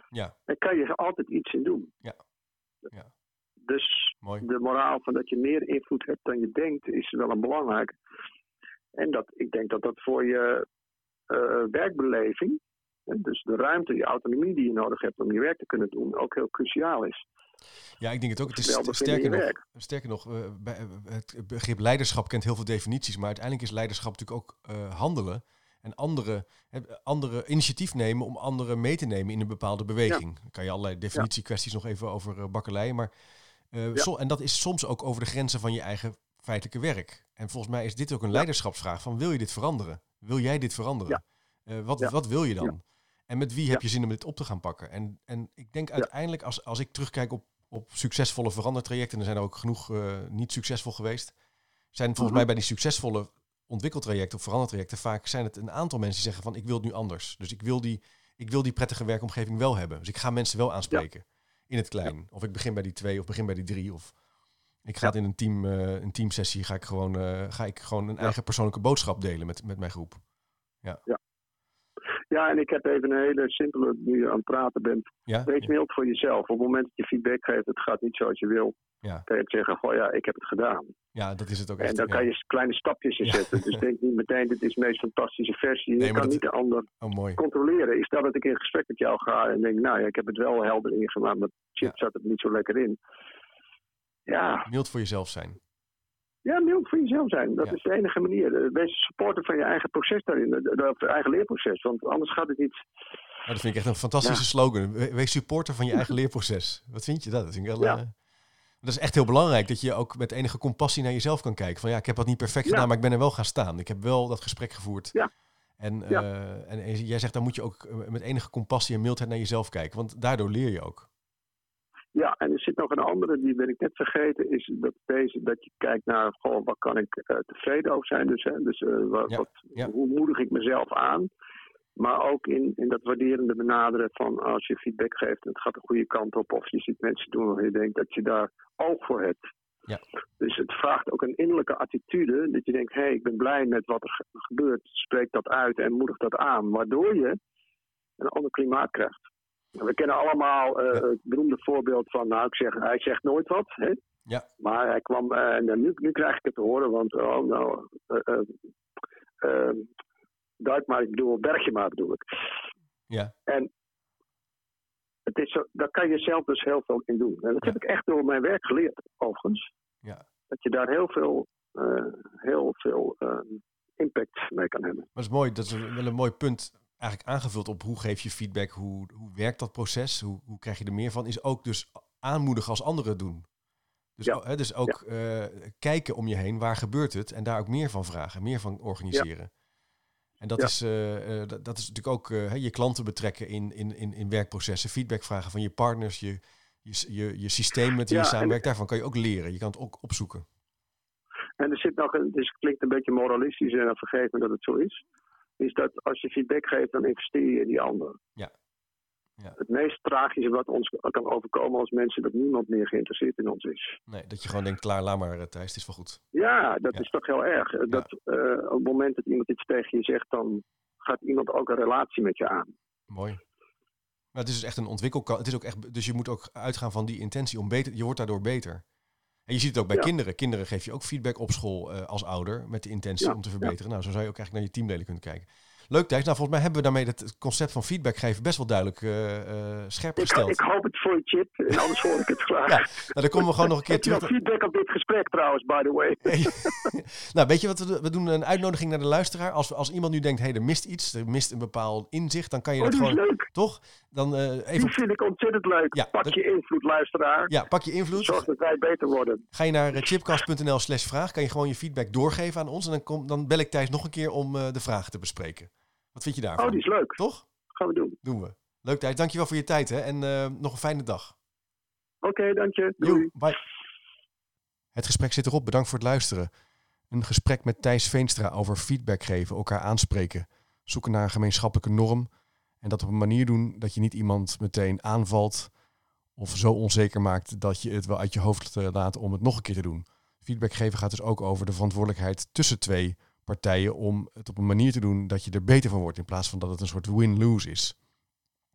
Ja, Daar kan je altijd iets in doen. Ja. Ja. Dus mooi. de moraal van dat je meer invloed hebt dan je denkt, is wel een belangrijk. En dat, ik denk dat dat voor je eh, werkbeleving, dus de ruimte, je autonomie die je nodig hebt om je werk te kunnen doen, ook heel cruciaal is. Ja, ik denk het ook. Het is sterker nog, sterker nog eh, bij, eh, het begrip leiderschap kent heel veel definities, maar uiteindelijk is leiderschap natuurlijk ook handelen en andere, eh, andere initiatief nemen om anderen mee te nemen in een bepaalde beweging. Dan kan je allerlei definitiekwesties nog even over uh, bakkeleien, maar uh, so, en dat is soms ook over de grenzen van je eigen feitelijke werk. En volgens mij is dit ook een leiderschapsvraag van wil je dit veranderen? Wil jij dit veranderen? Uh, wat, wat wil je dan? En met wie heb je zin om dit op te gaan pakken? En, en ik denk uiteindelijk, als, als ik terugkijk op, op succesvolle verandertrajecten, en er zijn er ook genoeg uh, niet succesvol geweest, zijn volgens -hmm. mij bij die succesvolle ontwikkeltrajecten of verandertrajecten vaak zijn het een aantal mensen die zeggen van ik wil het nu anders. Dus ik wil die, ik wil die prettige werkomgeving wel hebben. Dus ik ga mensen wel aanspreken ja. in het klein. Ja. Of ik begin bij die twee of begin bij die drie. Of ik ga ja. het in een, team, uh, een teamsessie ga ik gewoon, uh, ga ik gewoon een eigen persoonlijke boodschap delen met, met mijn groep. Ja. Ja. En ik heb even een hele simpele, nu je aan het praten bent. Ja? Wees mild voor jezelf. Op het moment dat je feedback geeft, het gaat niet zoals je wil. Ja. Kan je zeggen, goh ja, ik heb het gedaan. Ja, dat is het ook echt. En dan ja. kan je kleine stapjes in zetten. Dus denk niet meteen, dit is de meest fantastische versie. Je Nee, kan dat... niet de ander oh, controleren. Ik stel dat ik in gesprek met jou ga en denk, nou ja, ik heb het wel helder ingemaakt, maar chip zat het niet zo lekker in. Ja. Mild voor jezelf zijn. Ja, mild voor jezelf zijn. Dat Ja. is de enige manier. Eh, Wees supporter van je eigen proces daarin. de- de- Of je eigen leerproces. Want anders gaat het niet. Nou, dat vind ik echt een fantastische Ja. slogan. We- Wees supporter van je eigen <laughs> leerproces. Wat vind je dat? Dat, vind ik wel, Ja. eh, dat is echt heel belangrijk. Dat je ook met enige compassie naar jezelf kan kijken. Van ja, ik heb dat niet perfect gedaan, maar ik ben er wel gaan staan. Ik heb wel dat gesprek gevoerd. Ja. En, eh, en, en jij zegt, dan moet je ook eh, met enige compassie en mildheid naar jezelf kijken. Want daardoor leer je ook. Ja, zit nog een andere, die ben ik net vergeten, is dat, deze, dat je kijkt naar, goh, waar kan ik eh, tevreden over zijn? Dus, hè, dus eh, wat, Ja, wat, ja. hoe moedig ik mezelf aan? Maar ook in, in dat waarderende benaderen van als je feedback geeft en het gaat de goede kant op, of je ziet mensen doen waar je denkt dat je daar oog voor hebt. Ja. Dus het vraagt ook een innerlijke attitude, dat je denkt, hé, hey, ik ben blij met wat er ge- gebeurt, spreek dat uit en moedig dat aan, waardoor je een ander klimaat krijgt. We kennen allemaal Ja. het beroemde voorbeeld van, nou, ik zeg, hij zegt nooit wat. Hè? Ja. Maar hij kwam, eh, en nu, nu krijg ik het te horen, want, oh, nou, eh duik maar, ik bedoel, bergje maar bedoel ik. Ja. En het is zo, daar kan je zelf dus heel veel in doen. En dat Ja. heb ik echt door mijn werk geleerd, overigens. Ja. Dat je daar heel veel, heel veel impact mee kan hebben. Dat is mooi. Dat is wel een mooi punt. Eigenlijk aangevuld op hoe geef je feedback, hoe, hoe werkt dat proces, hoe, hoe krijg je er meer van, is ook dus aanmoedigen als anderen het doen. Dus, Ja. o- hè, dus ook eh, kijken om je heen, waar gebeurt het, en daar ook meer van vragen, meer van organiseren. En dat, is, eh, eh, dat, dat is natuurlijk ook je klanten betrekken in, in, in, in werkprocessen, feedback vragen van je partners, je, je, je, je systeem met wie je en- samenwerkt, daarvan kan je ook leren. Je kan het ook opzoeken. En er zit nog dus het klinkt een beetje moralistisch en dan vergeef me dat het zo is. Is dat als je feedback geeft, dan investeer je in die ander. Ja. Ja. Het meest tragische wat ons kan overkomen als mensen dat niemand meer geïnteresseerd in ons is. Nee, dat je gewoon denkt, klaar, laat maar eh, Thijs, het is wel goed. Ja, dat Ja. is toch heel erg. Dat eh, op het moment dat iemand iets tegen je zegt, dan gaat iemand ook een relatie met je aan. Mooi. Maar het is dus echt een ontwikkelkant. Het is ook echt, dus je moet ook uitgaan van die intentie om beter. Je wordt daardoor beter. En je ziet het ook bij Ja. kinderen. Kinderen geef je ook feedback op school eh, als ouder met de intentie Ja, om te verbeteren. Nou, zo zou je ook eigenlijk naar je teamleden kunnen kijken. Leuk Thijs. Nou, volgens mij hebben we daarmee het concept van feedback geven best wel duidelijk eh, eh, scherp Ik, gesteld. ik hoop het voor je, Chip. En anders hoor ik het graag. Ja, nou, dan komen we gewoon nog een keer terug. feedback op dit gesprek trouwens, by the way? <laughs> nou, weet je wat we doen? We doen een uitnodiging naar de luisteraar. Als, als iemand nu denkt, hé, er mist iets, er mist een bepaald inzicht, dan kan je Oh, dat gewoon, leuk. toch? Dan eh, even, Die vind ik ontzettend leuk. Ja, Pak dat- je invloed, luisteraar. ja, pak je invloed. Zorg dat wij beter worden. Ga je naar chipcast.nl slash vraag, kan je gewoon je feedback doorgeven aan ons. En dan, kom, dan bel ik Thijs nog een keer om de vragen te bespreken. Wat vind je daarvan? Oh, die is leuk. Toch? Gaan we doen. Doen we. Leuk Thijs, dankjewel voor je tijd hè? en eh, nog een fijne dag. Oké, dank je. Doei. Bye. Het gesprek zit erop, bedankt voor het luisteren. Een gesprek met Thijs Veenstra over feedback geven, elkaar aanspreken, zoeken naar een gemeenschappelijke norm. En dat op een manier doen dat je niet iemand meteen aanvalt of zo onzeker maakt dat je het wel uit je hoofd eh, laat om het nog een keer te doen. Feedback geven gaat dus ook over de verantwoordelijkheid tussen twee partijen om het op een manier te doen dat je er beter van wordt in plaats van dat het een soort win-lose is.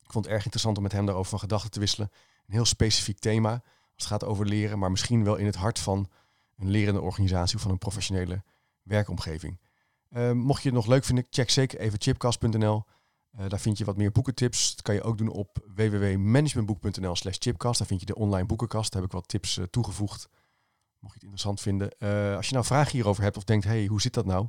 Ik vond het erg interessant om met hem daarover van gedachten te wisselen. Een heel specifiek thema als het gaat over leren, maar misschien wel in het hart van een lerende organisatie of van een professionele werkomgeving. Eh, mocht je het nog leuk vinden, check zeker even chipcast.nl. Eh, daar vind je wat meer boekentips. Dat kan je ook doen op www.managementboek.nl slash chipcast. Daar vind je de online boekenkast. Daar heb ik wat tips eh, toegevoegd. Mocht je het interessant vinden. Eh, als je nou vragen hierover hebt of denkt, hey, hoe zit dat nou?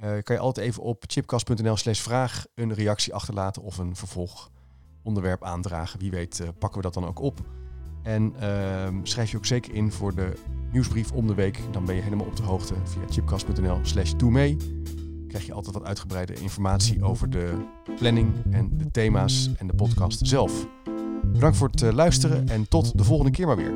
Eh, kan je altijd even op chipcast.nl slash vraag een reactie achterlaten of een vervolgonderwerp aandragen. Wie weet eh, pakken we dat dan ook op. En ehm, schrijf je ook zeker in voor de nieuwsbrief om de week. Dan ben je helemaal op de hoogte via chipcast.nl slash doe mee. Krijg je altijd wat uitgebreide informatie over de planning en de thema's en de podcast zelf. Bedankt voor het eh, luisteren en tot de volgende keer maar weer.